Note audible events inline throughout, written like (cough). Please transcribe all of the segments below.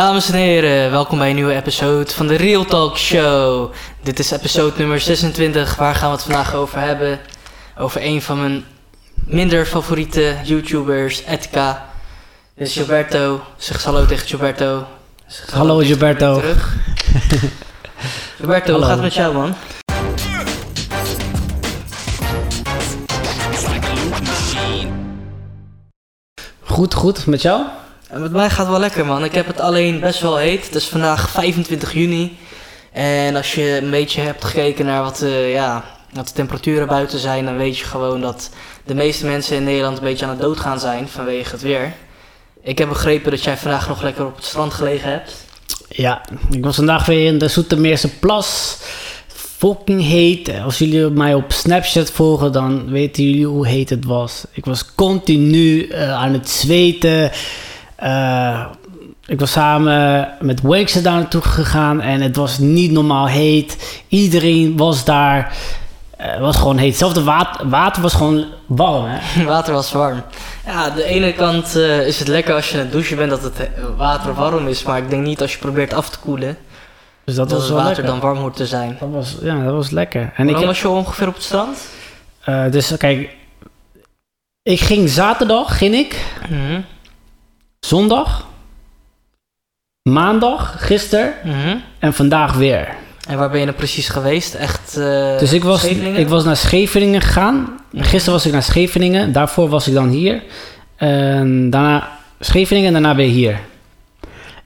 Dames en heren, welkom bij een nieuwe episode van de Real Talk Show. Dit is episode nummer 26. Waar gaan we het vandaag over hebben? Over een van mijn minder favoriete YouTubers, Etika. Dit is Gilberto. Zeg hallo tegen Gilberto. Zeg Hallo, Gilberto. terug. (laughs) Gilberto, hoe gaat het met jou man? Goed, goed. Met jou? Met mij gaat het wel lekker man. Ik heb het alleen best wel heet. Het is vandaag 25 juni. En als je een beetje hebt gekeken naar wat, eh, ja, wat de temperaturen buiten zijn, dan weet je gewoon dat de meeste mensen in Nederland een beetje aan het doodgaan zijn vanwege het weer. Ik heb begrepen dat jij vandaag nog lekker op het strand gelegen hebt. Ja, ik was vandaag weer in de Zoetermeerse plas. Fucking heet. Als jullie mij op Snapchat volgen, dan weten jullie hoe heet het was. Ik was continu eh, aan het zweten. Eh, ik was samen met Wakes daar naartoe gegaan en het was niet normaal heet. Iedereen was daar. Eh, Het was gewoon heet. Zelfs het water, water was gewoon warm, hè? (laughs) Water was warm. Ja, aan de ene kant eh, is het lekker als je aan het douchen bent dat het eh, water warm is. Maar ik denk niet als je probeert af te koelen, Dus dat, dat, was het water lekker. dan warm hoort te zijn. Dat was, ja, dat was lekker. En En ik Hoe heb, was je ongeveer op het strand? eh, dus kijk, ik ging zaterdag, ging ik, Mhm. Zondag, maandag, gisteren Mhm. en vandaag weer. En waar ben je nou precies geweest? Echt eh Dus ik was, ik was naar Scheveningen gegaan. Mhm. Gisteren was ik naar Scheveningen, daarvoor was ik dan hier. En daarna Scheveningen en daarna weer hier.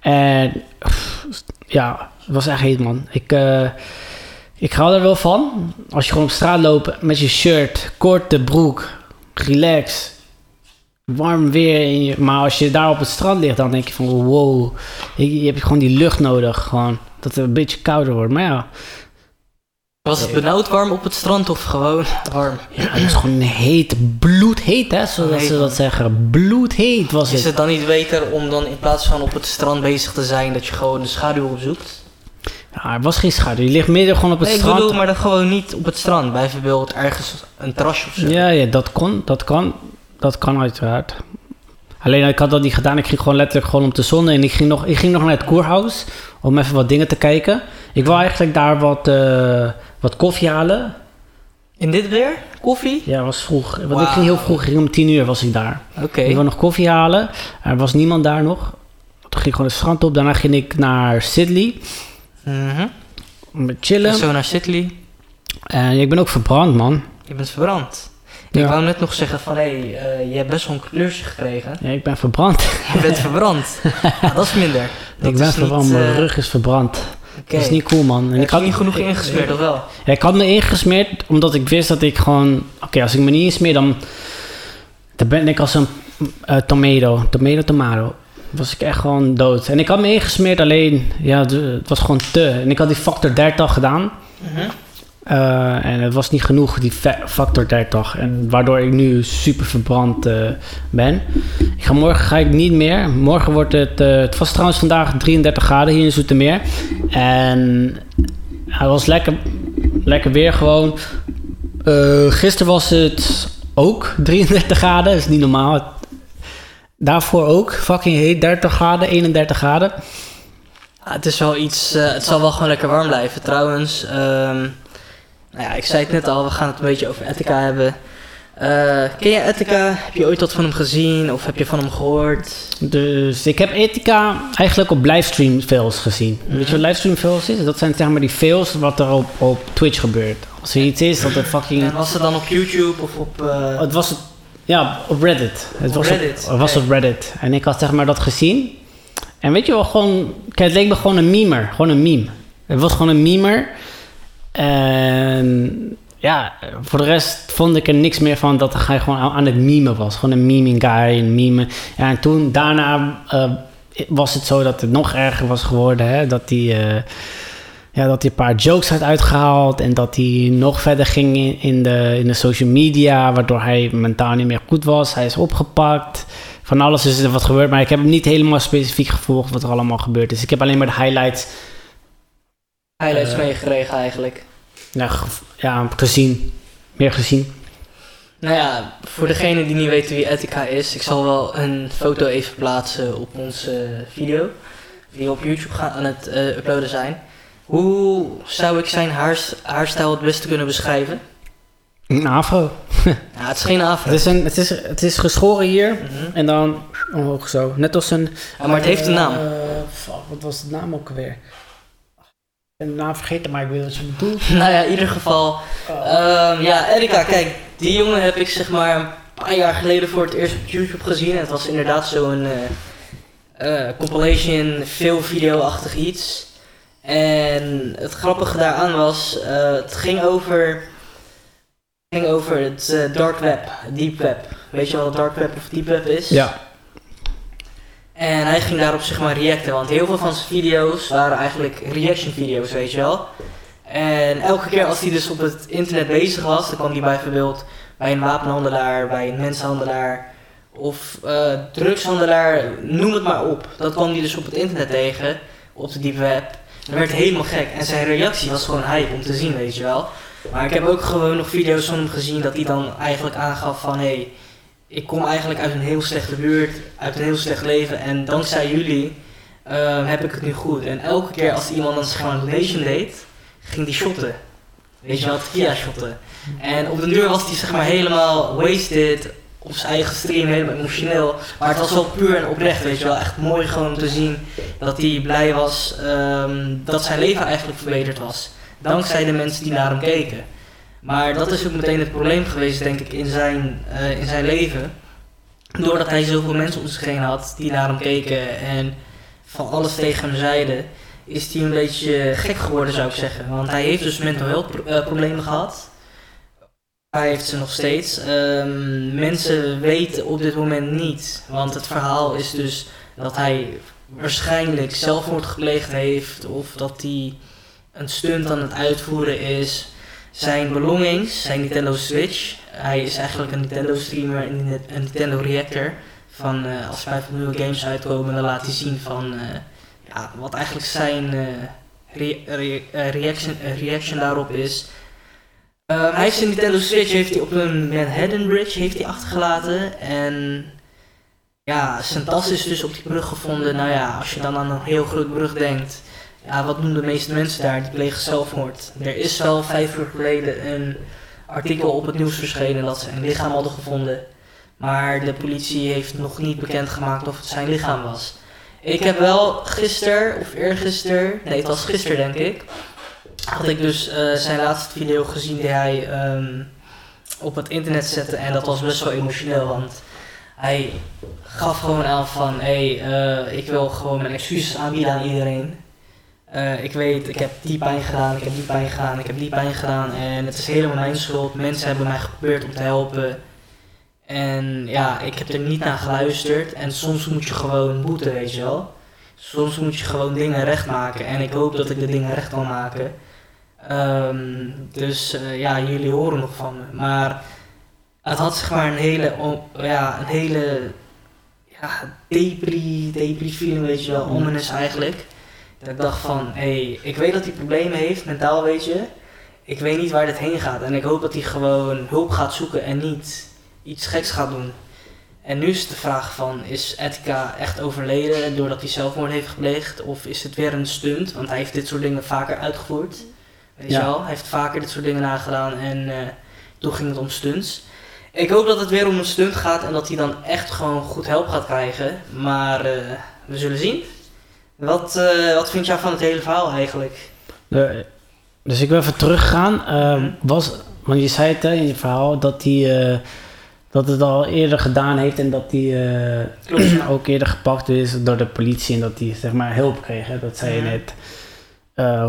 En pff, ja, het was echt heet man. Ik, eh, ik hou er wel van. Als je gewoon op straat loopt met je shirt, korte broek, relax, warm weer. In je, maar als je daar op het strand ligt, dan denk je van wow, je, hebt gewoon die lucht nodig. Gewoon, dat het een beetje kouder wordt. Maar ja, Was het benauwd warm op het strand of gewoon warm? Ja, het was gewoon heet, bloedheet, hè, zoals Heet, ze dat zeggen. Bloedheet was Is het. het dan niet beter om dan in plaats van op het strand bezig te zijn, dat je gewoon de schaduw opzoekt? Ja, er was geen schaduw. Je ligt midden gewoon op het Nee, ik strand. bedoel, maar dan gewoon niet op het strand. Bijvoorbeeld ergens een terrasje of zo. Ja, ja, dat kon, dat kan, dat kan uiteraard. Alleen ik had dat niet gedaan. Ik ging gewoon letterlijk gewoon op de zon. En ik ging nog, ik ging nog naar het koerhuis om even wat dingen te kijken. Ik wou eigenlijk daar wat, eh, wat koffie halen. In dit weer? Koffie? Ja, was vroeg. Want ik ging heel vroeg. Ik ging om tien uur was ik daar. Oké. Ik wil nog koffie halen. Er was niemand daar nog. Toen ging ik gewoon het strand op. Daarna ging ik naar Sydney. Mhm. Om te chillen. En zo naar Sitley. En ik ben ook verbrand, man. Je bent verbrand. Ja. Ik wou net nog zeggen van, hé, hey, eh, je hebt best wel een kleurtje gekregen. Ja, ik ben verbrand. Je bent verbrand. (laughs) Dat is minder. Dat ik ben verbrand. Mijn eh, rug is verbrand. Dat is niet cool, man. En ik had niet genoeg ingesmeerd, of wel? Ja, ik had me ingesmeerd omdat ik wist dat ik gewoon... Oké, als ik me niet insmeer, dan... Dan ben ik als een eh, tomato. Tomato, tomato. Was ik echt gewoon dood. En ik had me ingesmeerd, alleen... Ja, het- het was gewoon te. En ik had die factor 30 gedaan. Mhm. Eh, en het was niet genoeg, die fa- factor 30. En waardoor ik nu super verbrand eh, ben. Ik ga morgen ga ik niet meer. Morgen wordt het... eh, het was trouwens vandaag 33 graden hier in Zoetermeer. En het was lekker, lekker weer gewoon. Gisteren was het ook (laughs) 33 graden. Dat is niet normaal. Daarvoor ook. Fucking heet. 30 graden, 31 graden. Ja, het is wel iets, het zal wel gewoon lekker warm blijven. Trouwens, ehm, nou ja, ik zei het net al, we gaan het een beetje over Etika hebben. Eh, ken je Etika? Heb je ooit wat van hem gezien of heb je van hem gehoord? Dus ik heb Ethica eigenlijk op livestream fails gezien. Weet je wat livestream fails is? Dat zijn zeg maar die fails wat er op, op Twitch gebeurt. Als er iets is dat er fucking... En was het dan op YouTube of op... eh, Het was het, ja, op Reddit. Het Op was Reddit, Op, het was op Reddit. En ik had zeg maar dat gezien. En weet je wel, gewoon... Kijk, het leek me gewoon een memer. Gewoon een meme. Het was gewoon een memer. En ja, voor de rest vond ik er niks meer van dat hij gewoon aan het memen was. Gewoon een meming guy, een meme. En toen, daarna eh, was het zo dat het nog erger was geworden. Hè? Dat hij... eh, ja, dat hij een paar jokes had uitgehaald en dat hij nog verder ging in, in, de, in de social media, waardoor hij mentaal niet meer goed was. Hij is opgepakt. Van alles is er wat gebeurd, maar ik heb hem niet helemaal specifiek gevolgd wat er allemaal gebeurd is. Ik heb alleen maar de highlights highlights eh, meegekregen eigenlijk? ja, ge- ja, gezien. Meer gezien. Nou ja, voor degene die niet weten wie Etika is, ik zal wel een foto even plaatsen op onze video. die op YouTube gaan, aan het eh, uploaden zijn. Hoe zou ik zijn haars, haarstijl het beste kunnen beschrijven? Een afro. (laughs) Nou, het is geen afro. Het is, een, het, is, het is geschoren hier Mhm. en dan omhoog zo. Net als een... Ja, maar het heeft een naam. Eh, fuck, wat was de naam ook alweer? De naam vergeten, maar ik weet wat je bedoelt. nou ja, in ieder geval. Ehm, ja, Erika, kijk, die jongen heb ik zeg maar een paar jaar geleden voor het eerst op YouTube gezien. Het was inderdaad zo'n eh, eh, compilation, veel video-achtig iets. En het grappige daaraan was, eh, het ging over, ging over het dark web, deep web. Weet je wel wat dark web of deep web is? Ja. En hij ging daarop zeg maar reacten, want heel veel van zijn video's waren eigenlijk reaction video's, weet je wel. En elke keer als hij dus op het internet bezig was, dan kwam hij bijvoorbeeld bij een wapenhandelaar, bij een mensenhandelaar of eh, drugshandelaar, noem het maar op. Dat kwam hij dus op het internet tegen, op de deep web. Dan werd helemaal gek en zijn reactie was gewoon hype om te zien, weet je wel. Maar ik heb ook gewoon nog video's van hem gezien dat hij dan eigenlijk aangaf van hé, hey, ik kom eigenlijk uit een heel slechte buurt, uit een heel slecht leven en dankzij jullie ehm, heb ik het nu goed. En elke keer als iemand een donation deed, ging die shotten. Weet je wel, tequila shotten. En op de deur was hij zeg maar helemaal wasted, op zijn eigen stream, helemaal emotioneel. Maar het was wel puur en oprecht, weet je wel. Echt mooi gewoon om te zien dat hij blij was ehm, dat zijn leven eigenlijk verbeterd was. Dankzij de mensen die naar hem keken. Maar dat is ook meteen het probleem geweest, denk ik, in zijn, eh, in zijn leven. Doordat hij zoveel mensen om zich heen had die naar hem keken en van alles tegen hem zeiden, is hij een beetje gek geworden, zou ik zeggen. Want hij heeft dus mental health eh, problemen gehad. Hij heeft ze nog steeds. Ehm, mensen weten op dit moment niet. Want het verhaal is dus dat hij waarschijnlijk zelfmoord gepleegd heeft. Of dat hij een stunt aan het uitvoeren is. Zijn belongings, zijn Nintendo Switch. Hij is eigenlijk een Nintendo streamer en een Nintendo reactor. Van eh, als er vijf nieuwe games uitkomen, dan laat hij zien van eh, ja, wat eigenlijk zijn eh, re- re- reaction, reaction daarop is. Hij heeft zijn Nintendo Switch heeft hij op een Manhattan Bridge heeft hij achtergelaten. En ja, zijn tas is dus op die brug gevonden. Nou ja, als je dan aan een heel groot brug denkt. Ja, wat doen de meeste mensen daar? Die plegen zelfmoord. Er is wel vijf uur geleden een artikel op het nieuws verschenen dat ze een lichaam hadden gevonden. Maar de politie heeft nog niet bekendgemaakt of het zijn lichaam was. Ik heb wel gisteren, of eergisteren, nee het was gisteren denk ik, had ik dus eh, zijn laatste video gezien die hij ehm, op het internet zette. En dat was best wel emotioneel, want hij gaf gewoon aan van, hé, hey, eh, ik wil gewoon mijn excuses aanbieden aan iedereen. Eh, ik weet, ik heb die pijn gedaan, ik heb die pijn gedaan, ik heb die pijn gedaan. En het is helemaal mijn schuld. Mensen hebben mij geprobeerd om te helpen. En ja, ik heb er niet naar geluisterd. En soms moet je gewoon boeten, weet je wel. Soms moet je gewoon dingen recht maken. En ik hoop dat ik de dingen recht kan maken. Ehm, dus eh, ja, jullie horen nog van me. Maar het had zeg maar een hele, ja, een hele ja, depri, depri feeling, weet je wel. Ominous eigenlijk. Dat ik dacht van, hé, hey, ik weet dat hij problemen heeft, mentaal weet je. Ik weet niet waar dit heen gaat. En ik hoop dat hij gewoon hulp gaat zoeken en niet iets geks gaat doen. En nu is de vraag van, is Etika echt overleden doordat hij zelfmoord heeft gepleegd? Of is het weer een stunt? Want hij heeft dit soort dingen vaker uitgevoerd. Weet je Ja. wel? Hij heeft vaker dit soort dingen nagedaan en eh, toen ging het om stunts. Ik hoop dat het weer om een stunt gaat en dat hij dan echt gewoon goed help gaat krijgen. Maar eh, we zullen zien. Wat, eh, wat vind jij van het hele verhaal eigenlijk? Dus ik wil even teruggaan. Eh, was, want je zei het hè, in je verhaal dat hij eh, dat het al eerder gedaan heeft en dat hij eh, ook eerder gepakt is door de politie en dat hij zeg maar hulp kreeg. Hè? Dat zei je net.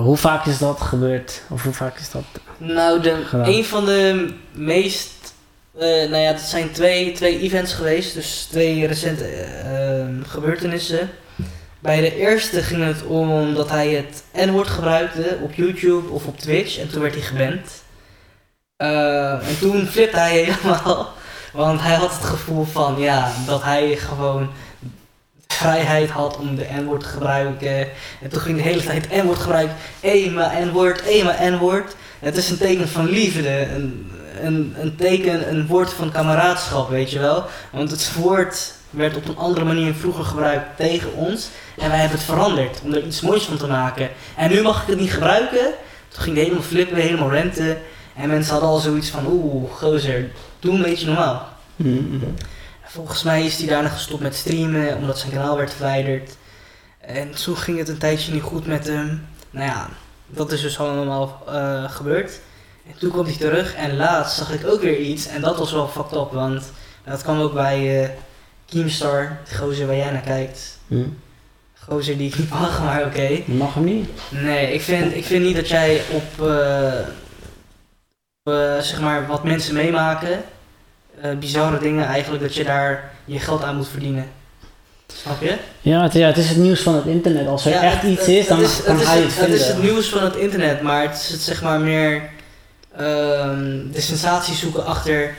Hoe vaak is dat gebeurd? Of hoe vaak is dat? Nou, de, Gedaan. een van de meest. nou ja, het zijn twee, twee events geweest, dus twee recente eh, ehm, gebeurtenissen. Bij de eerste ging het om dat hij het N-woord gebruikte op YouTube of op Twitch en toen werd hij geband. Eh, en toen flipte hij (laughs) helemaal, want hij had het gevoel van ja, dat hij gewoon vrijheid had om de N-woord te gebruiken. En toen ging de hele tijd N-woord gebruiken. Maar N-woord, maar N-woord. Het is een teken van liefde. Een, een, een teken, een woord van kameraadschap, weet je wel. Want het woord werd op een andere manier vroeger gebruikt tegen ons. En wij hebben het veranderd om er iets moois van te maken. En nu mag ik het niet gebruiken. Toen ging het helemaal flippen, helemaal renten. En mensen hadden al zoiets van, oeh, gozer, doe een beetje normaal. Mhm. Volgens mij is hij daarna gestopt met streamen, omdat zijn kanaal werd verwijderd. En toen ging het een tijdje niet goed met hem. Nou ja, dat is dus allemaal eh, gebeurd. En toen kwam hij terug en laatst zag ik ook weer iets. En dat was wel fucked up, want dat kwam ook bij eh Keemstar, de gozer waar jij naar kijkt. Mhm. Gozer die ik niet mag, maar oké. Mag hem niet? Nee, ik vind, ik vind niet dat jij op, eh, op, eh, zeg maar, wat mensen meemaken, eh, bizarre dingen eigenlijk, dat je daar je geld aan moet verdienen. Snap je? Ja het, ja, het is het nieuws van het internet. Als er Ja, echt het- iets is, dan is, kan het het, het het vinden. is het nieuws van het internet, maar het is het, zeg maar meer ehm, de sensatie zoeken achter,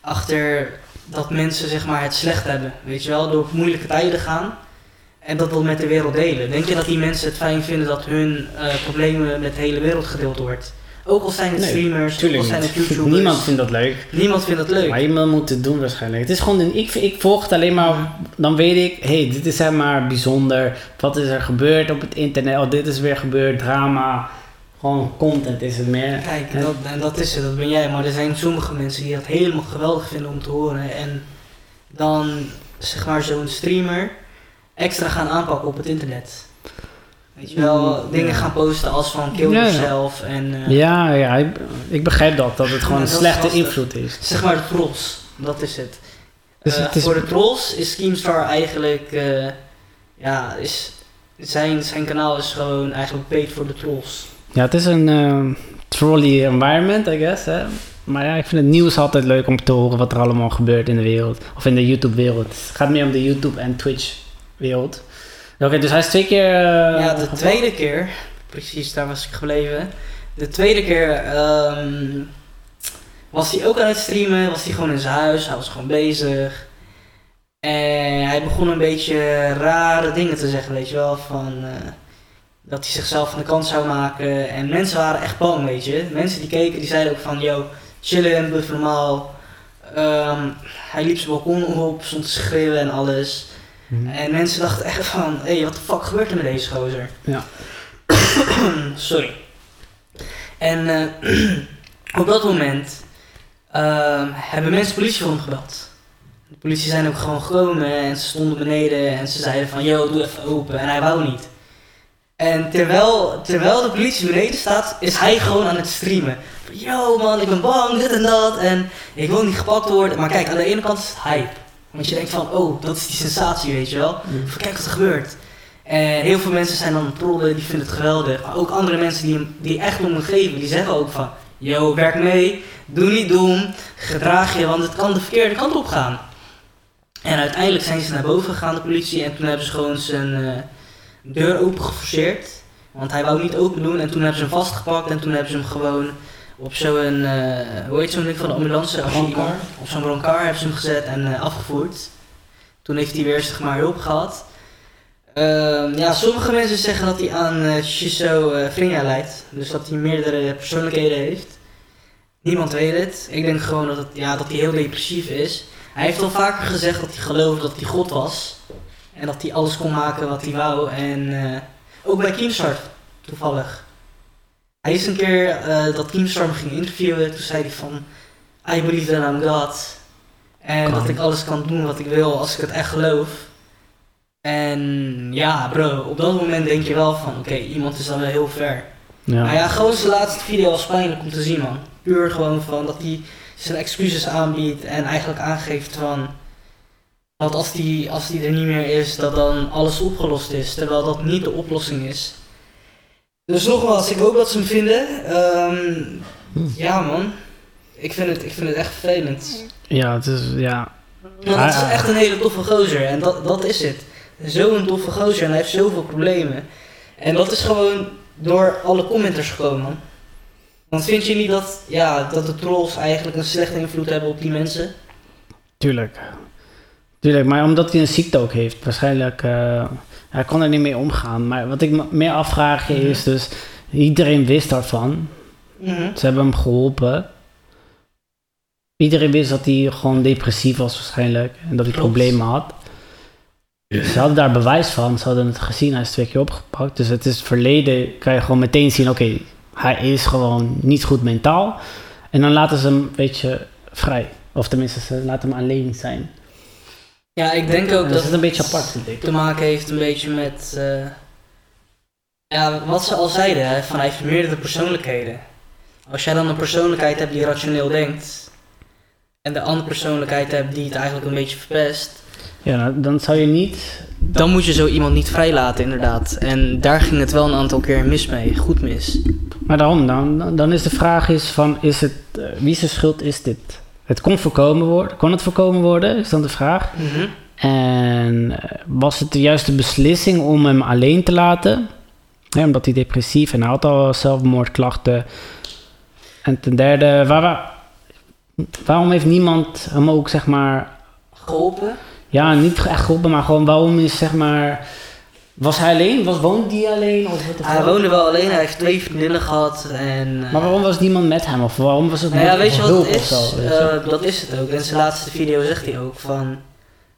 achter dat mensen zeg maar, het slecht hebben. Weet je wel, door moeilijke tijden gaan. En dat wil met de wereld delen. Denk je dat die mensen het fijn vinden dat hun eh, problemen met de hele wereld gedeeld wordt? Ook al zijn het Nee, streamers, ook al zijn het. YouTubers. Niemand vindt dat leuk. Niemand vindt dat leuk. Maar iemand moet het doen waarschijnlijk. Het is gewoon, een, ik, ik volg het alleen maar, dan weet ik, hé, hey, dit is zeg maar bijzonder. Wat is er gebeurd op het internet? Oh, dit is weer gebeurd, drama. Gewoon content is het meer. Kijk, En- dat, en dat is het, dat ben jij. Maar er zijn sommige mensen die dat helemaal geweldig vinden om te horen. En dan, zeg maar, zo'n streamer extra gaan aanpakken op het internet. Weet je wel, Mm, dingen ja. gaan posten als van kill Ja, ja. yourself en eh, Ja, ja, ik, ik begrijp dat, dat het gewoon een is slechte invloed is. zeg maar de trolls. Dat is het. Dus Eh, het is- Voor de trolls is Keemstar eigenlijk, eh, ja, is, zijn, zijn kanaal is gewoon eigenlijk paid voor de trolls. Ja, het is een eh, trolley environment, I guess. Hè? Maar ja, ik vind het nieuws altijd leuk om te horen wat er allemaal gebeurt in de wereld. Of in de YouTube-wereld. Het gaat meer om de YouTube- en Twitch-wereld. Oké, dus hij is twee keer... eh, Ja, de tweede keer, precies daar was ik gebleven. De tweede keer ehm, was hij ook aan het streamen, was hij gewoon in zijn huis, hij was gewoon bezig. En hij begon een beetje rare dingen te zeggen, weet je wel, van eh, dat hij zichzelf van de kant zou maken. En mensen waren echt bang, weet je. Mensen die keken, die zeiden ook van, yo, chillen, doe normaal. Ehm, hij liep zijn balkon op, stond te schreeuwen en alles. Mhm. En mensen dachten echt van, hé, hey, wat de fuck gebeurt er met deze gozer? Ja. (clears throat) Sorry. En eh, (clears throat) op dat moment ehm, hebben mensen politie voor hem gebeld. De politie zijn ook gewoon gekomen en ze stonden beneden en ze zeiden van, yo, doe even open. En hij wou niet. En terwijl, terwijl de politie beneden staat, is hij gewoon aan het streamen. Yo man, ik ben bang, dit en dat. En ik wil niet gepakt worden. Maar kijk, aan de ene kant is het hype. Want je denkt van, oh, dat is die sensatie, weet je wel. Van, kijk wat er gebeurt. En heel veel mensen zijn dan trollen, die vinden het geweldig. Maar ook andere mensen die, hem- die echt om hem geven, die zeggen ook van... Yo, werk mee, doe niet dom, gedraag je, want het kan de verkeerde kant op gaan. En uiteindelijk zijn ze naar boven gegaan, de politie, en toen hebben ze gewoon zijn eh, deur open geforceerd. Want hij wou niet open doen, en toen hebben ze hem vastgepakt en toen hebben ze hem gewoon op zo'n, eh hoe heet zo'n ding van de ambulance? Als iemand- Op zo'n brancard hebben ze hem gezet en eh, afgevoerd. Toen heeft hij weer zeg maar hulp gehad. Ehm, ja, sommige mensen zeggen dat hij aan uh, schizofrenia lijdt. Dus dat hij meerdere persoonlijkheden heeft. Niemand weet het. Ik denk gewoon dat, het, ja, dat hij heel depressief is. Hij heeft al vaker gezegd dat hij geloofde dat hij God was. En dat hij alles kon maken wat hij wou. En eh, ook bij Keemstar toevallig. Hij is een keer eh, dat Keemstar hem ging interviewen. Toen zei hij van... I believe that I'm God. En dat ik alles kan doen wat ik wil als ik het echt geloof. En ja, bro, op dat moment denk je wel van, oké, iemand is dan wel heel ver. Ja. Maar ja, gewoon zijn laatste video was pijnlijk om te zien, man. Puur gewoon van dat hij zijn excuses aanbiedt en eigenlijk aangeeft van... Dat als die, als die er niet meer is, dat dan alles opgelost is. Terwijl dat niet de oplossing is. Dus nogmaals, ik hoop dat ze hem vinden. Ehm, Hm. ja, man. Ik vind, het, ik vind het echt vervelend. ja, het is, ja. Want het is Ah, echt een hele toffe gozer en dat, dat is het. Zo'n toffe gozer en hij heeft zoveel problemen. En dat is gewoon door alle commenters gekomen. man. Want vind je niet dat, ja, dat de trolls eigenlijk een slechte invloed hebben op die mensen? Tuurlijk. Tuurlijk, maar omdat hij een ziekte ook heeft, waarschijnlijk. eh, hij kon er niet mee omgaan. Maar wat ik me meer afvraag Mhm. is dus, iedereen wist daarvan. Mhm. Ze hebben hem geholpen. Iedereen wist dat hij gewoon depressief was waarschijnlijk. En dat hij Klopt. problemen had. Ze hadden daar bewijs van, ze hadden het gezien, hij is twee keer opgepakt. Dus het is verleden, kan je gewoon meteen zien, oké, hij is gewoon niet goed mentaal. En dan laten ze hem een beetje vrij. Of tenminste, ze laten hem alleen zijn. Ja, ik denk ook dat het een beetje apart, vind ik. te maken heeft een beetje met... eh, ja, wat ze al zeiden, hè, van hij heeft meerdere persoonlijkheden. Als jij dan een persoonlijkheid hebt die rationeel denkt... en de andere persoonlijkheid hebt die het eigenlijk een beetje verpest... Ja, nou, dan zou je niet... dan moet je zo iemand niet vrijlaten, inderdaad. En daar ging het wel een aantal keer mis mee, goed mis. Maar daarom, dan, dan- dan is de vraag is van, is het, eh, wie zijn schuld is dit? Het kon voorkomen worden, kon het voorkomen worden, is dan de vraag. En eh, was het de juiste beslissing om hem alleen te laten? Ja, omdat hij depressief en hij had al zelfmoordklachten. En ten derde, waar, waar- waarom heeft niemand hem ook, zeg maar, Geholpen? ja, niet echt geholpen, maar gewoon waarom is, zeg maar, was hij alleen? Was, woonde hij alleen? Of wat Hij woonde wel alleen, hij heeft twee vriendinnen gehad en... eh, Maar waarom was niemand met hem? Of waarom was het Nou ja, weet je wat hulp het is? zo? Eh, dat is het ook. In zijn laatste video zegt hij ook van...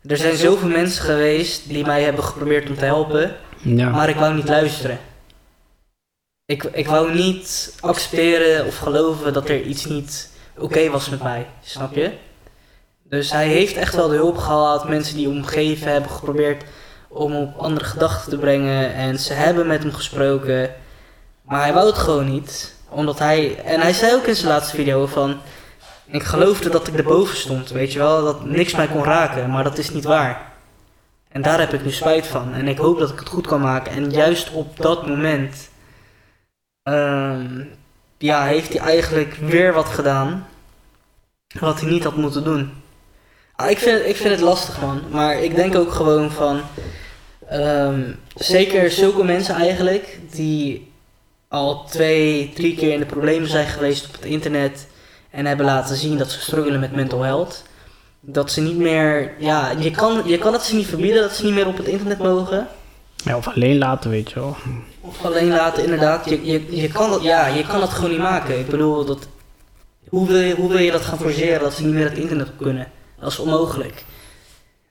Er zijn zoveel mensen geweest die mij hebben geprobeerd om te helpen, ja. maar ik wou niet luisteren. Ik, ik wou niet accepteren of geloven dat er iets niet oké was met mij, snap je? Dus hij heeft echt wel de hulp gehad, mensen die hem geven hebben geprobeerd om op andere gedachten te brengen en ze hebben met hem gesproken, maar hij wou het gewoon niet, omdat hij, en hij zei ook in zijn laatste video van, ik geloofde dat ik erboven stond, weet je wel, dat niks mij kon raken, maar dat is niet waar. En daar heb ik nu spijt van. En ik hoop dat ik het goed kan maken. En juist op dat moment. ehm, ja, heeft hij eigenlijk weer wat gedaan. Wat hij niet had moeten doen. Ah, ik, vind, ik vind het lastig, man. Maar ik denk ook gewoon van. ehm, zeker zulke mensen eigenlijk. Die al twee, drie keer in de problemen zijn geweest op het internet. En hebben laten zien dat ze struggelen met mental health dat ze niet meer, ja, je kan, je kan het ze niet verbieden dat ze niet meer op het internet mogen. ja, of alleen laten, weet je wel. Of alleen laten, inderdaad. Je, je, je, kan dat, ja, je kan dat gewoon niet maken. Ik bedoel, dat, hoe, wil je, hoe wil je dat gaan forceren dat ze niet meer het internet kunnen? Dat is onmogelijk.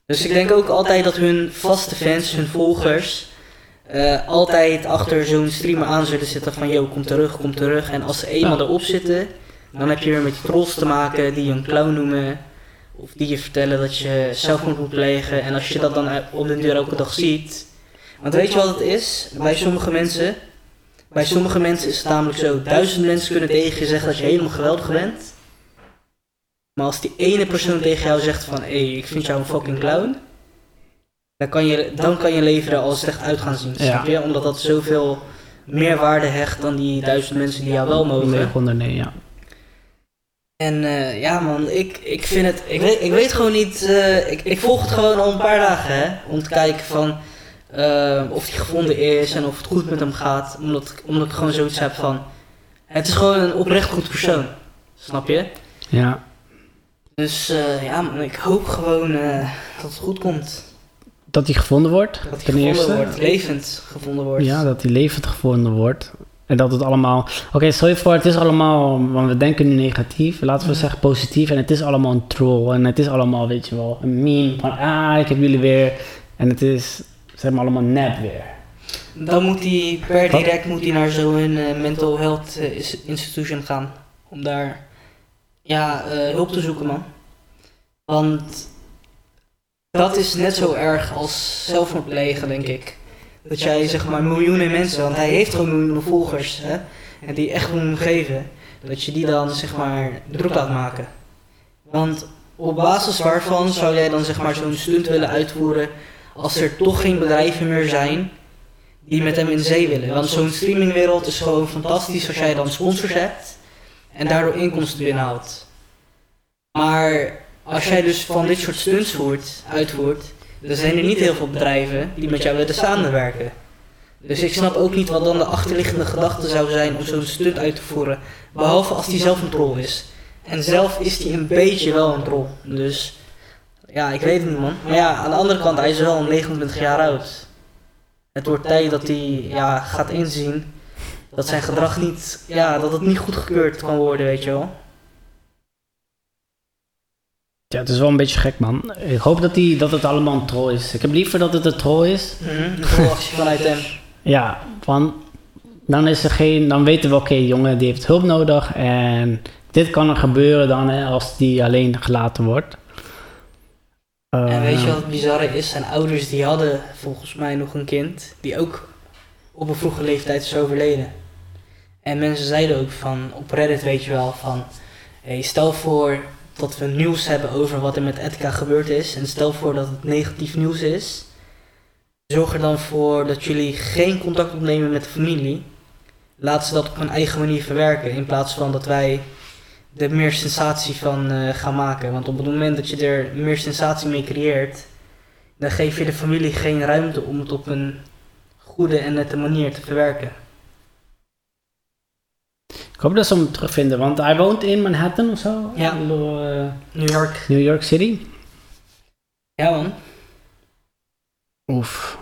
Dus ik denk ook altijd dat hun vaste fans, hun volgers, eh, altijd achter zo'n streamer aan zullen zitten van, yo, kom terug, kom terug. En als ze eenmaal erop zitten, dan heb je weer met die trolls te maken die je een clown noemen. Of die je vertellen dat je zelfmoord moet plegen. En als je dat dan op de deur elke dag ziet. Want weet je wat het is? Bij sommige mensen. Bij sommige mensen is het namelijk zo. Duizend mensen kunnen tegen je zeggen dat je helemaal geweldig bent. Maar als die ene persoon tegen jou zegt van... Hé, hey, ik vind jou een fucking clown. Dan kan je, dan kan je leven er al slecht uit gaan zien. Ja. Snap je? Omdat dat zoveel meer waarde hecht dan die duizend mensen die jou wel mogen. 900, nee, ja. En eh, ja man, ik, ik vind het, ik weet, ik weet gewoon niet, eh, ik, ik volg het gewoon al een paar dagen hè, om te kijken van eh, of hij gevonden is en of het goed met hem gaat. Omdat, omdat ik gewoon zoiets heb van, het is gewoon een oprecht goed persoon, snap je? Ja, Dus eh, ja man, ik hoop gewoon eh, dat het goed komt. dat hij gevonden wordt, Dat hij gevonden eerste. wordt, levend gevonden wordt. Ja, dat hij levend gevonden wordt. En dat het allemaal... Oké, stel je voor, het is allemaal... Want we denken nu negatief. Laten we zeggen positief. En het is allemaal een troll. En het is allemaal, weet je wel, een meme. Van, ah, ik heb jullie weer. En het is, zeg maar, allemaal nep weer. Dan moet hij per Wat? direct moet hij naar zo'n eh, mental health institution gaan. Om daar ja, eh, hulp te zoeken, man. Want dat is net zo erg als zelfmoord plegen, denk ik. Dat jij zeg maar miljoenen mensen, want hij heeft gewoon miljoenen volgers, hè, en die echt hem geven, dat je die dan zeg maar druk laat maken. Want op basis waarvan zou jij dan zeg maar zo'n stunt willen uitvoeren als er toch geen bedrijven meer zijn die met hem in zee willen. Want zo'n streamingwereld is gewoon fantastisch als jij dan sponsors hebt en daardoor inkomsten binnenhaalt. Maar als jij dus van dit soort stunts voert, uitvoert, dan zijn er niet heel veel bedrijven die met jou willen samenwerken. Dus ik snap ook niet wat dan de achterliggende gedachte zou zijn om zo'n stunt uit te voeren. Behalve als die zelf een troll is. En zelf is hij een beetje wel een troll. Dus ja, ik weet het niet man. Maar ja, aan de andere kant, hij is wel 29 jaar oud. Het wordt tijd dat hij ja, gaat inzien dat zijn gedrag niet, ja, dat het niet goedgekeurd kan worden, weet je wel. Ja, het is wel een beetje gek, man. Ik hoop dat, die, dat het allemaal een troll is. Ik heb liever dat het een troll is. Mhm, Een vanuit hem. Ja, van... Dan is er geen... Dan weten we, oké, jongen, die heeft hulp nodig. En dit kan er gebeuren dan, hè, als die alleen gelaten wordt. En weet je Eh, wat het bizarre is? Zijn ouders die hadden volgens mij nog een kind die ook op een vroege leeftijd is overleden. En mensen zeiden ook van, op Reddit weet je wel, van... Hey, stel voor dat we nieuws hebben over wat er met Edka gebeurd is. En stel voor dat het negatief nieuws is. Zorg er dan voor dat jullie geen contact opnemen met de familie. Laat ze dat op hun eigen manier verwerken. In plaats van dat wij er meer sensatie van eh, gaan maken. Want op het moment dat je er meer sensatie mee creëert, dan geef je de familie geen ruimte om het op een goede en nette manier te verwerken. Ik hoop dat ze hem terugvinden, want hij woont in Manhattan of zo. Ja. Eh, New York. New York City. Ja man. Oef.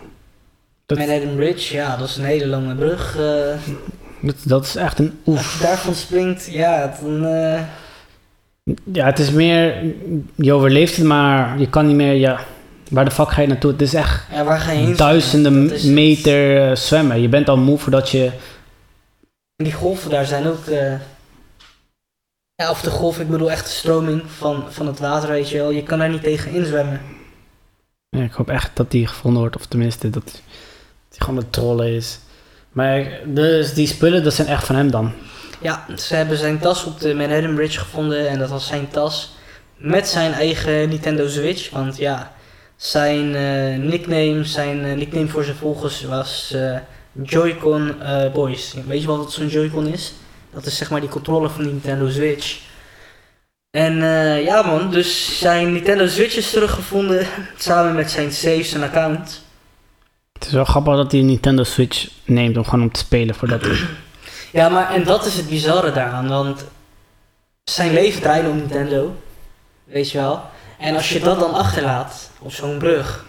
Dat, Manhattan Bridge, ja, dat is een hele lange brug. eh, dat, dat is echt een als oef. je daarvan springt, ja, dan... eh, Ja, het is meer... Je overleeft het, maar je kan niet meer... Ja, waar de fuck ga je naartoe? Het is echt ja, waar ga je duizenden meter zwemmen. Je bent al moe voordat je... En die golven daar zijn ook... eh, ja, of de golf, ik bedoel echt de stroming van, van het water, weet je wel. Je kan daar niet tegen inzwemmen. Ja, ik hoop echt dat die gevonden wordt. Of tenminste, dat dat die gewoon een trollen is. Maar dus die spullen, dat zijn echt van hem dan. Ja, ze hebben zijn tas op de Manhattan Bridge gevonden en dat was zijn tas met zijn eigen Nintendo Switch. Want ja, zijn eh, nickname, zijn eh, nickname voor zijn volgers was Joy-Con eh, Boys. Weet je wat zo'n Joy-Con is? Dat is zeg maar die controller van de Nintendo Switch. En eh, ja man, dus zijn Nintendo Switch is teruggevonden (laughs) samen met zijn saves en account. Het is wel grappig dat hij een Nintendo Switch neemt om gewoon om te spelen voordat hij... (clears throat) Ja, maar en dat is het bizarre daaraan, want zijn leven draaide om Nintendo, weet je wel. En als je dat dan achterlaat op zo'n brug,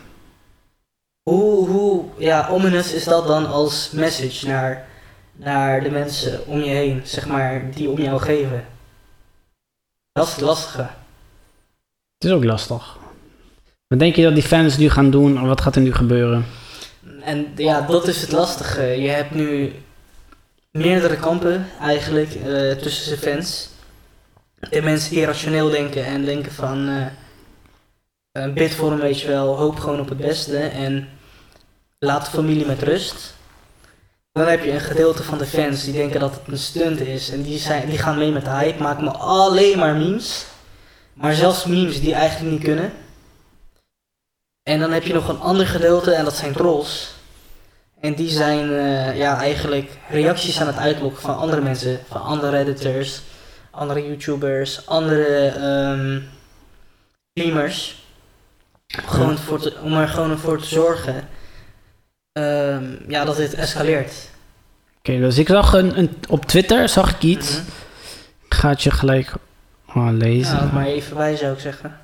hoe, hoe ja, ominous is dat dan als message naar, naar de mensen om je heen, zeg maar, die om jou geven? Dat is het lastige. Het is ook lastig. Wat denk je dat die fans nu gaan doen? Of wat gaat er nu gebeuren? En ja, dat is het lastige. Je hebt nu meerdere kampen eigenlijk eh, tussen zijn fans. De mensen die rationeel denken en denken van eh een bid voor hem, weet je wel, hoop gewoon op het beste en laat de familie met rust. Dan heb je een gedeelte van de fans die denken dat het een stunt is en die, zijn, die gaan mee met de hype, maken maar alleen maar memes. Maar zelfs memes die eigenlijk niet kunnen. En dan heb je nog een ander gedeelte en dat zijn trolls. En die zijn eh, ja, eigenlijk reacties aan het uitlokken van andere mensen, van andere redditors, andere YouTubers, andere ehm streamers. Gewoon voor te- om er gewoon voor te zorgen ehm, ja, dat dit escaleert. Oké, dus ik zag een, een, op Twitter zag ik iets. Mhm. Ik ga het je gelijk oh, lezen. Ja, maar even bij zou ik zeggen.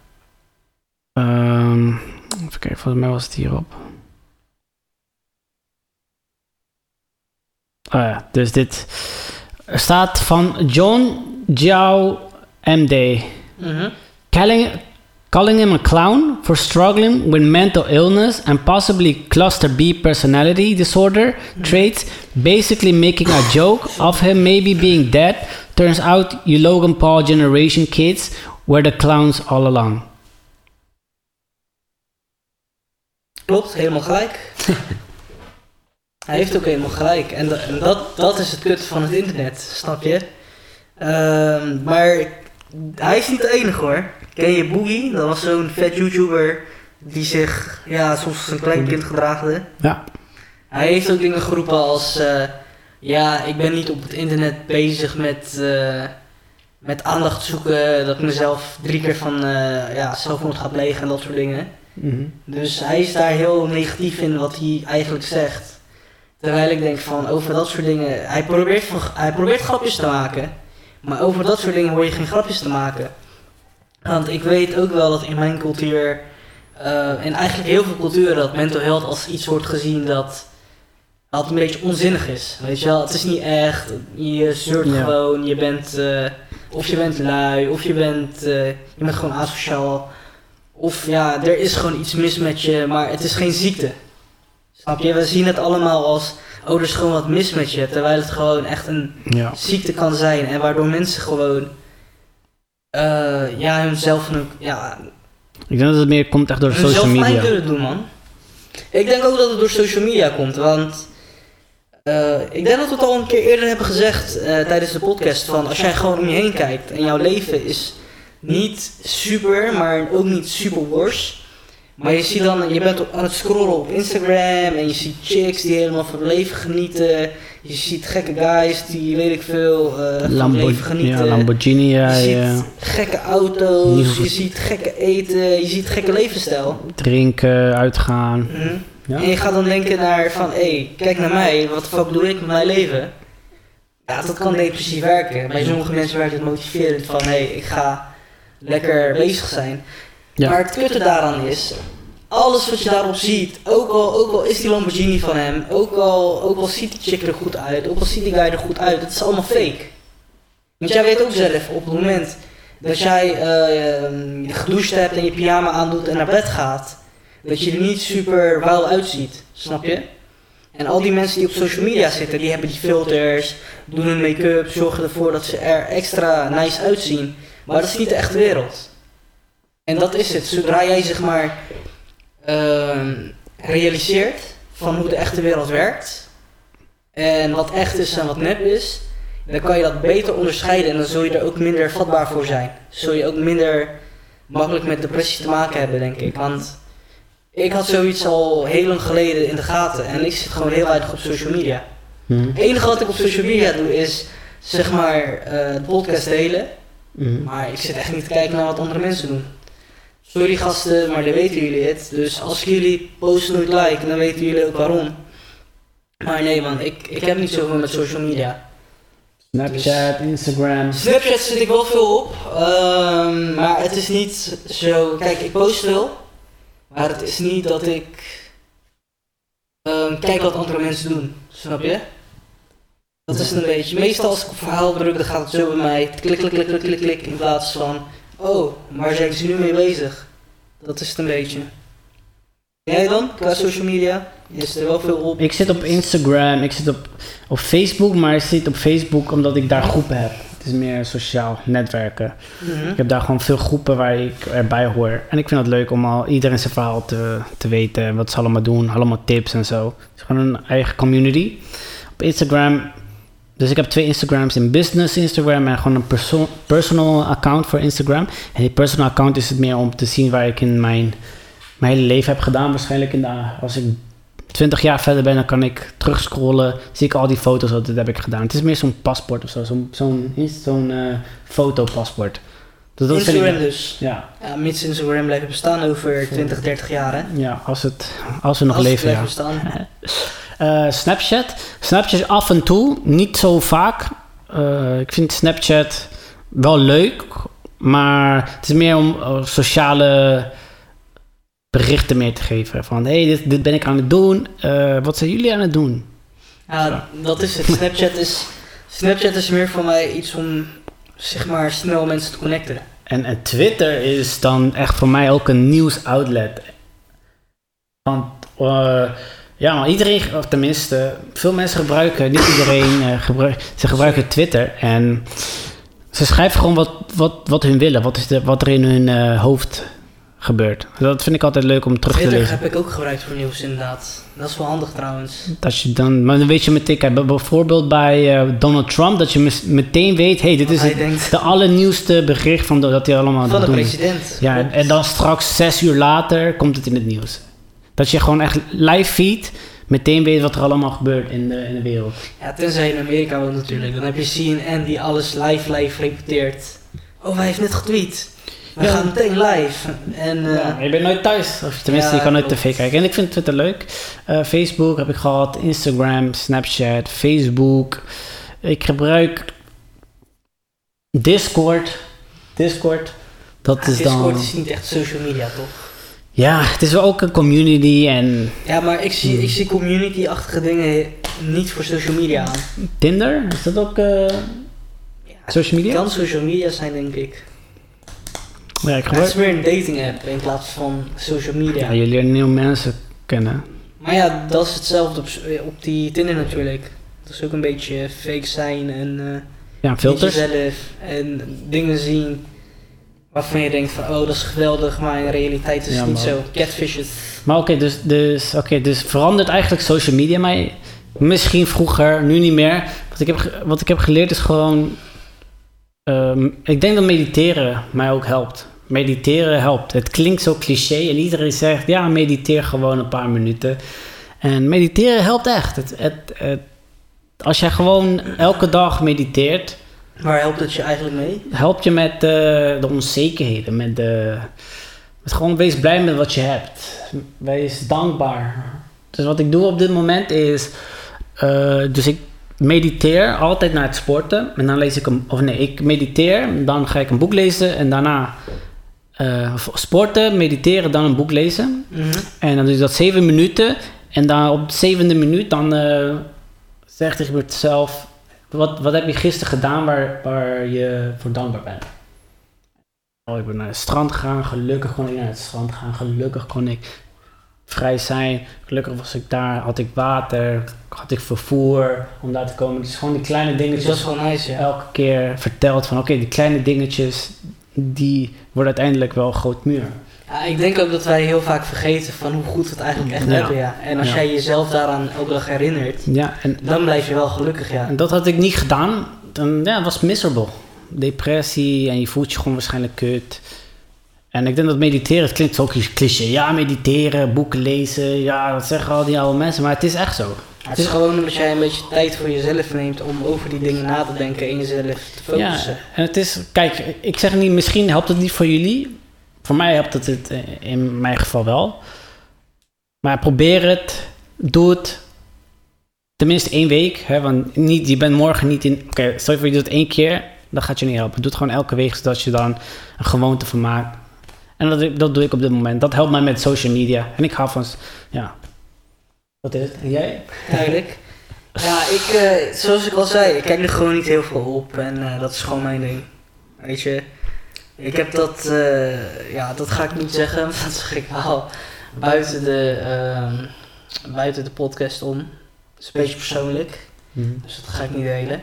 Ehm, even kijken, volgens mij was het hierop. Oh ja, dus dit er staat van John Jiao MD. Calling, calling him a clown for struggling with mental illness and possibly cluster B personality disorder traits, basically making a joke of him maybe being dead. Turns out you Logan Paul generation kids were the clowns all along. Klopt, helemaal gelijk. (laughs) Hij heeft ook helemaal gelijk. En, da- en dat, dat is het kut van het internet, snap je? Ehm, maar hij is niet de enige hoor. Ken je Boogie? Dat was zo'n vet YouTuber die zich ja, soms als een klein kind gedraagde. Ja. Hij heeft ook dingen geroepen als... eh, ja, ik ben niet op het internet bezig met, eh, met aandacht zoeken. Dat ik mezelf drie keer van eh ja, zelfmoord ga plegen en dat soort dingen. Mhm. Dus hij is daar heel negatief in wat hij eigenlijk zegt. Terwijl ik denk van over dat soort dingen. Hij probeert, hij probeert grapjes te maken. Maar over dat soort dingen hoor je geen grapjes te maken. Want ik weet ook wel dat in mijn cultuur. eh, en eigenlijk heel veel culturen dat mental health als iets wordt gezien dat. dat een beetje onzinnig is. Weet je wel, het is niet echt. Je zeurt Ja. gewoon, je bent. eh, Of je bent lui, of je bent, eh, je bent gewoon asociaal. Of ja, er is gewoon iets mis met je, maar het is geen ziekte. Snap je? We zien het allemaal als, oh, er is gewoon wat mis met je. Terwijl het gewoon echt een Ja. ziekte kan zijn. En waardoor mensen gewoon, eh, ja, hunzelf, een- ja, Ik denk dat het meer komt echt door social media. kunnen doen, man. Ik denk ook dat het door social media komt, want eh, ik denk dat we het al een keer eerder hebben gezegd eh, tijdens de podcast van als jij gewoon om je heen kijkt en jouw leven is niet super, maar ook niet super worse. Maar je ziet dan, je bent aan het scrollen op Instagram en je ziet chicks die helemaal van het leven genieten. Je ziet gekke guys die, weet ik veel, eh van het leven genieten. ja, Lamborghini, ja, je ja. ziet gekke auto's, je ziet gekke eten, je ziet gekke levensstijl. drinken, uitgaan. Mhm. Ja. En je gaat dan denken naar van, hé, hey, kijk naar mij, wat de fuck doe ik met mijn leven? Ja, dat kan depressief werken. Bij sommige mensen werkt het motiverend van, hé, hey, ik ga lekker bezig zijn. Ja. Maar het kutte daaraan is, alles wat je daarop ziet, ook al, ook al is die Lamborghini van hem, ook al, ook al ziet die chick er goed uit, ook al ziet die guy er goed uit, het is allemaal fake. Want jij weet ook zelf, op het moment dat jij eh, gedoucht hebt en je pyjama aandoet en naar bed gaat, dat je er niet super wauw uitziet, snap je? En al die mensen die op social media zitten, die hebben die filters, doen hun make-up, zorgen ervoor dat ze er extra nice uitzien. Maar dat is niet de echte wereld. En dat is het. Zodra jij zeg maar ehm, realiseert van hoe de echte wereld werkt en wat echt is en wat nep is, dan kan je dat beter onderscheiden en dan zul je er ook minder vatbaar voor zijn. Zul je ook minder makkelijk met depressie te maken hebben, denk ik. Want ik had zoiets al heel lang geleden in de gaten en ik zit gewoon heel weinig op social media. Mhm. Het enige wat ik op social media doe is zeg maar eh, de podcast delen. Mhm. Maar ik zit echt niet te kijken naar wat andere mensen doen. Sorry gasten, maar dan weten jullie het. Dus als ik jullie post nooit like, dan weten jullie ook waarom. Maar nee man, ik, ik heb niet zoveel met social media. Snapchat, Instagram. Snapchat zit ik wel veel op. ehm, maar het is niet zo... Kijk, ik post veel. Maar het is niet dat ik... ehm, kijk wat andere mensen doen. Snap je? Dat is het een beetje. Meestal als ik op verhaal druk, dan gaat het zo bij mij. Klik, klik, klik, klik, klik, klik. In plaats van... Oh, waar zijn ze nu mee bezig? Dat is het een beetje. Jij dan, qua social media? Zit er wel veel op. Ik zit op Instagram, ik zit op, op Facebook, maar ik zit op Facebook omdat ik daar groepen heb. Het is meer sociaal netwerken. Mhm. Ik heb daar gewoon veel groepen waar ik erbij hoor. En ik vind het leuk om al iedereen zijn verhaal te, te weten. en Wat ze allemaal doen, allemaal tips en zo. Het is gewoon een eigen community. Op Instagram, dus ik heb twee Instagrams. Een business Instagram en gewoon een perso- personal account voor Instagram. En die personal account is het meer om te zien waar ik in mijn, mijn hele leven heb gedaan. Waarschijnlijk in de, als ik 20 jaar verder ben, dan kan ik terugscrollen. Zie ik al die foto's, wat dat heb ik gedaan. Het is meer zo'n paspoort of zo. Zo'n zo'n zo'n eh, fotopaspoort. Dus dat vind ik- Instagram dus. ja, Ja, mits Instagram blijft bestaan over 20, 30 jaar hè. ja als, het, als we nog Als het leven, ja. bestaan. (laughs) Eh, Snapchat. Snapchat af en toe, niet zo vaak. Eh, ik vind Snapchat wel leuk, maar het is meer om eh, sociale berichten meer te geven. Van, hé, hey, dit, dit ben ik aan het doen. Eh, wat zijn jullie aan het doen? Ja, dat is het. Snapchat is, Snapchat is meer voor mij iets om zeg maar snel mensen te connecten. En, en Twitter is dan echt voor mij ook een nieuwsoutlet. Want eh, ja, iedereen, of tenminste, veel mensen gebruiken, niet iedereen gebruikt, ze gebruiken Twitter en ze schrijven gewoon wat, wat, wat hun willen, wat, is de, wat er in hun eh, hoofd gebeurt. Dat vind ik altijd leuk om terug te Twitter lezen. heb ik ook gebruikt voor nieuws inderdaad. Dat is wel handig trouwens. Dat je dan, maar dan weet je meteen, kijk, bijvoorbeeld bij eh, Donald Trump, dat je meteen weet, hey, dit Wat is het, denkt de allernieuwste bericht van dat hij allemaal van de doen president. Ja, en, en dan straks zes uur later komt het in het nieuws. Dat je gewoon echt live feed meteen weet wat er allemaal gebeurt in de, in de wereld. Ja, tenzij je in Amerika woont natuurlijk. Dan heb je CNN die alles live live repeteert. Oh, hij heeft net getweet. We gaan meteen live. En eh, Ja, je bent nooit thuis. Of tenminste, Ja, je kan nooit klopt. tv kijken. En ik vind Twitter leuk. Eh, Facebook heb ik gehad. Instagram, Snapchat, Facebook. Ik gebruik Discord. Discord. Dat is Discord dan... is niet echt social media, toch? Ja, het is wel ook een community en Ja, maar ik zie, ik zie community-achtige dingen niet voor social media aan. Tinder. Is dat ook... eh, Ja, Social media? kan social media zijn, denk ik. Ik Maar het is meer een dating app in plaats van social media. Ja, je leert nieuwe mensen kennen. Maar ja, dat is hetzelfde op, op die Tinder natuurlijk. Dat is ook een beetje fake zijn en eh Ja, filters. jezelf en dingen zien waarvan je denkt van oh dat is geweldig, maar in realiteit is het Ja, niet zo. Catfishes. Maar oké, dus, dus, oké, dus verandert eigenlijk social media mij? Misschien vroeger, nu niet meer. Wat ik heb, wat ik heb geleerd is gewoon... ehm, ik denk dat mediteren mij ook helpt. Mediteren helpt. Het klinkt zo cliché en iedereen zegt... Ja, mediteer gewoon een paar minuten. En mediteren helpt echt. Het, het, het, als jij gewoon elke dag mediteert... Waar helpt het je eigenlijk mee? helpt je met eh, de onzekerheden. Met de, met gewoon wees blij met wat je hebt. Wees dankbaar. Dus wat ik doe op dit moment is. eh, dus ik mediteer altijd na het sporten. En dan lees ik een. Of nee, ik mediteer. Dan ga ik een boek lezen. En daarna. Eh, sporten, mediteren, dan een boek lezen. Mhm. En dan doe je dat zeven minuten. En dan op de zevende minuut dan eh zeg ik mezelf... Wat, wat heb je gisteren gedaan waar, waar je voor dankbaar bent? Oh, ik ben naar het strand gegaan. Gelukkig kon ik naar het strand gaan. Gelukkig kon ik vrij zijn. Gelukkig was ik daar. Had ik water. Had ik vervoer om daar te komen. Dus gewoon die kleine dingetjes dat is wel nice, ja. elke keer verteld van... Oké, die kleine dingetjes... Die worden uiteindelijk wel een groot muur. Ja, ik denk ook dat wij heel vaak vergeten van hoe goed we het eigenlijk echt Ja. hebben, ja. En als Ja. jij jezelf daaraan elke dag herinnert, Ja, en dan blijf je wel gelukkig, ja. En dat had ik niet gedaan. Dan ja, het was miserable. Depressie en je voelt je gewoon waarschijnlijk kut. En ik denk dat mediteren, het klinkt zo cliché. Ja, mediteren, boeken lezen. Ja, dat zeggen al die oude mensen. Maar het is echt zo. Het is gewoon omdat jij een beetje tijd voor jezelf neemt om over die dingen na te denken en jezelf te Ja, focussen. en het is, kijk, ik zeg niet, misschien helpt het niet voor jullie. Voor mij helpt het, het eh, in mijn geval wel. Maar probeer het, doe het. Tenminste één week. Hè, want niet, je bent morgen niet in. Oké, stel je voor je doet het één keer, dan gaat je niet helpen. Doe het gewoon elke week, zodat je dan een gewoonte van maakt. En dat, dat doe ik op dit moment. Dat helpt mij met social media. En ik hou van, ja. Wat is het? En jij? Duidelijk. Ja, ik, eh, zoals ik al zei, ik kijk er gewoon niet heel veel op en eh, dat is gewoon mijn ding. Weet je, ik heb dat, eh, ja, dat ga ik niet zeggen, (laughs) want dat zeg ik wel buiten de, ehm, buiten de podcast om. Dat is een beetje persoonlijk, dus dat ga ik niet delen.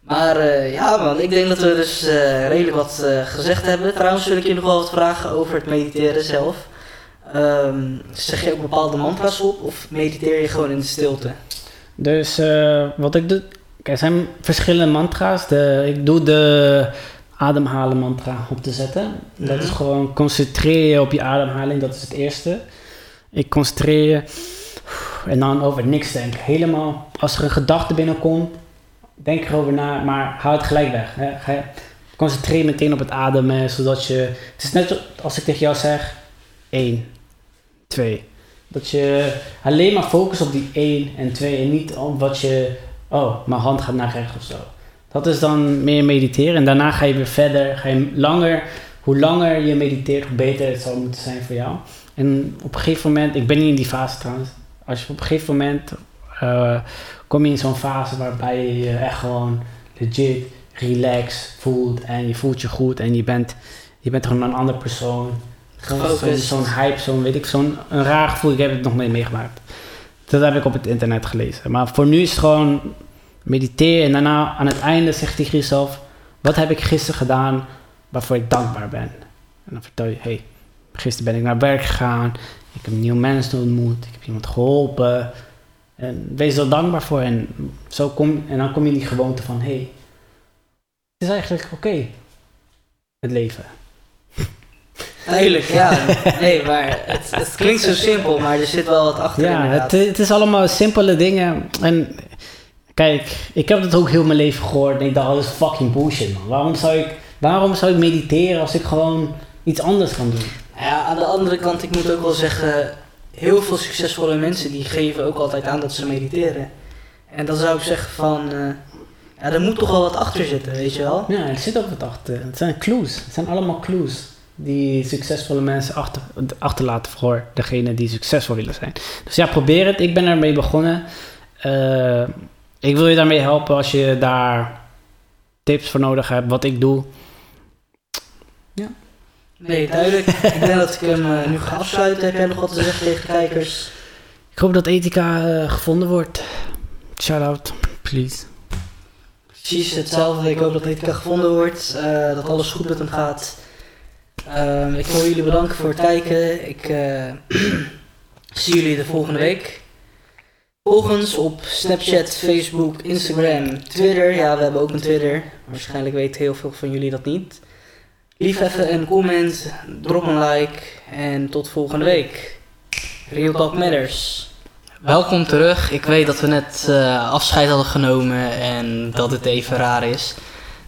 Maar ja man, ik denk dat we dus redelijk wat gezegd hebben. Trouwens wil ik je nog wel wat vragen over het mediteren zelf. Ehm, zeg je ook bepaalde mantra's op of mediteer je gewoon in de stilte? Dus eh, wat ik doe, er zijn verschillende mantra's. De, ik doe de ademhalen mantra op te zetten. Dat Mhm. is gewoon concentreer je op je ademhaling, dat is het eerste. Ik concentreer je en dan over niks denken. Helemaal, als er een gedachte binnenkomt, denk erover na, maar hou het gelijk weg. Hè. Concentreer je meteen op het ademen, zodat je... Het is net als ik tegen jou zeg, 1, 2. Dat je alleen maar focust op die 1 en 2 en niet op wat je... Oh, mijn hand gaat naar rechts of zo. Dat is dan meer mediteren. En daarna ga je weer verder. Ga je langer... Hoe langer je mediteert, hoe beter het zal moeten zijn voor jou. En op een gegeven moment... Ik ben niet in die fase trouwens. Als je op een gegeven moment... eh, kom je in zo'n fase waarbij je echt gewoon legit relax voelt. En je voelt je goed. En je bent, je bent gewoon een andere persoon. Gewoon Zo'n Gefocust. zo'n hype, zo'n weet ik, zo'n raar gevoel. Ik heb het nog mee meegemaakt. Dat heb ik op het internet gelezen. Maar voor nu is het gewoon mediteer en daarna aan het einde zeg je tegen jezelf: wat heb ik gisteren gedaan waarvoor ik dankbaar ben? En dan vertel je: hey, gisteren ben ik naar werk gegaan, ik heb nieuwe mensen ontmoet, ik heb iemand geholpen. En wees er dankbaar voor. En, zo kom, en dan kom je in die gewoonte van: hey, het is eigenlijk oké, het leven. Tuurlijk, ja. (laughs) Nee, maar het, het klinkt zo simpel, maar er zit wel wat achter Ja, het, het is allemaal simpele dingen. En kijk, ik heb dat ook heel mijn leven gehoord. En ik dacht, oh, dat is fucking bullshit, man. Waarom zou ik, waarom zou ik mediteren als ik gewoon iets anders kan doen? Ja, aan de andere kant, ik moet ook wel zeggen, heel veel succesvolle mensen die geven ook altijd aan dat ze mediteren. En dan zou ik zeggen van, eh, ja, er moet toch wel wat achter zitten, weet je wel? Ja, er zit ook wat achter. Het zijn clues. Het zijn allemaal clues die succesvolle mensen achter, achterlaten voor degene die succesvol willen zijn. Dus ja, probeer het. Ik ben ermee begonnen. Eh, ik wil je daarmee helpen als je daar tips voor nodig hebt, wat ik doe. Nee, duidelijk. ik denk dat ik hem eh, nu ga afsluiten. Heb jij nog wat te zeggen tegen de kijkers? Ik hoop dat Ethica eh, gevonden wordt. Shout out, please. Precies hetzelfde. Ik hoop dat Ethica gevonden wordt. eh, dat alles goed met hem gaat. Ehm, ik wil jullie bedanken voor het kijken. Ik eh, (clears throat) zie jullie de volgende week. Volg ons op Snapchat, Facebook, Instagram, Twitter. Ja, we hebben ook een Twitter. Waarschijnlijk weten heel veel van jullie dat niet. Lief even een comment, drop een like en tot volgende week. Real Talk Matters. Welkom terug. Ik weet dat we net eh, afscheid hadden genomen en dat het even raar is.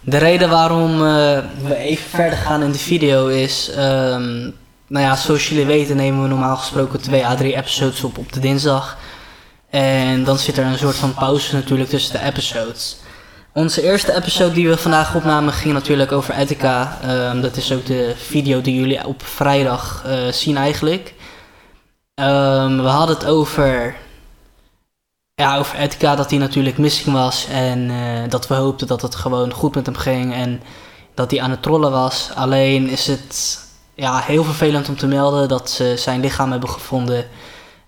De reden waarom eh, we even verder gaan in de video is... ehm, nou ja, zoals jullie weten nemen we normaal gesproken twee à drie episodes op op de dinsdag. En dan zit er een soort van pauze natuurlijk tussen de episodes. Onze eerste episode die we vandaag opnamen ging natuurlijk over Ethica. Ehm, dat is ook de video die jullie op vrijdag eh, zien eigenlijk. Ehm, we hadden het over, ja, over Ethica, dat hij natuurlijk missing was. En eh, dat we hoopten dat het gewoon goed met hem ging en dat hij aan het trollen was. Alleen is het ja, heel vervelend om te melden dat ze zijn lichaam hebben gevonden.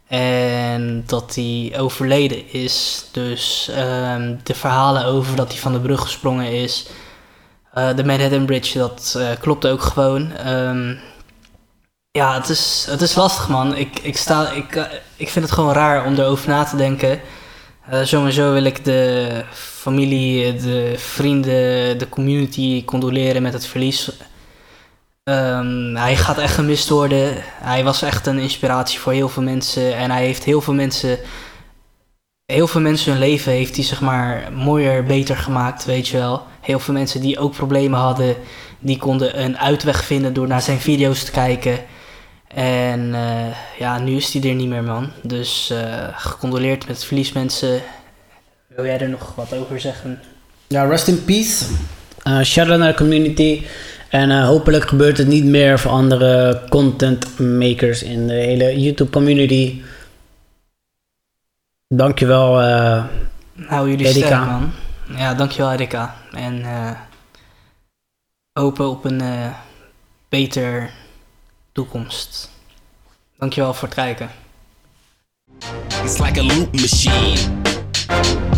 En dat hij overleden is. Dus ehm, de verhalen over dat hij van de brug gesprongen is. eh, de Manhattan Bridge, dat eh, klopt ook gewoon. Ehm, ja, het is, het is lastig, man. Ik, ik, sta, ik, eh, ik vind het gewoon raar om erover na te denken. Sowieso wil ik de familie, de vrienden, de community condoleren met het verlies. Ehm, hij gaat echt gemist worden. Hij was echt een inspiratie voor heel veel mensen. En hij heeft heel veel mensen. Heel veel mensen hun leven heeft hij zeg maar mooier, beter gemaakt, weet je wel. Heel veel mensen die ook problemen hadden, die konden een uitweg vinden door naar zijn video's te kijken. En eh, ja, nu is hij er niet meer, man. Dus eh, gecondoleerd met het verlies, mensen. Wil jij er nog wat over zeggen? Ja, rest in peace. Uh, shout out naar de community. En hopelijk gebeurt het niet meer voor andere content makers in de hele YouTube community. Dankjewel. eh Nou, jullie Erika. sterk, man. Ja, dankjewel, Erika. En hopen op een beter toekomst. Dankjewel voor het kijken. It's like a loop machine.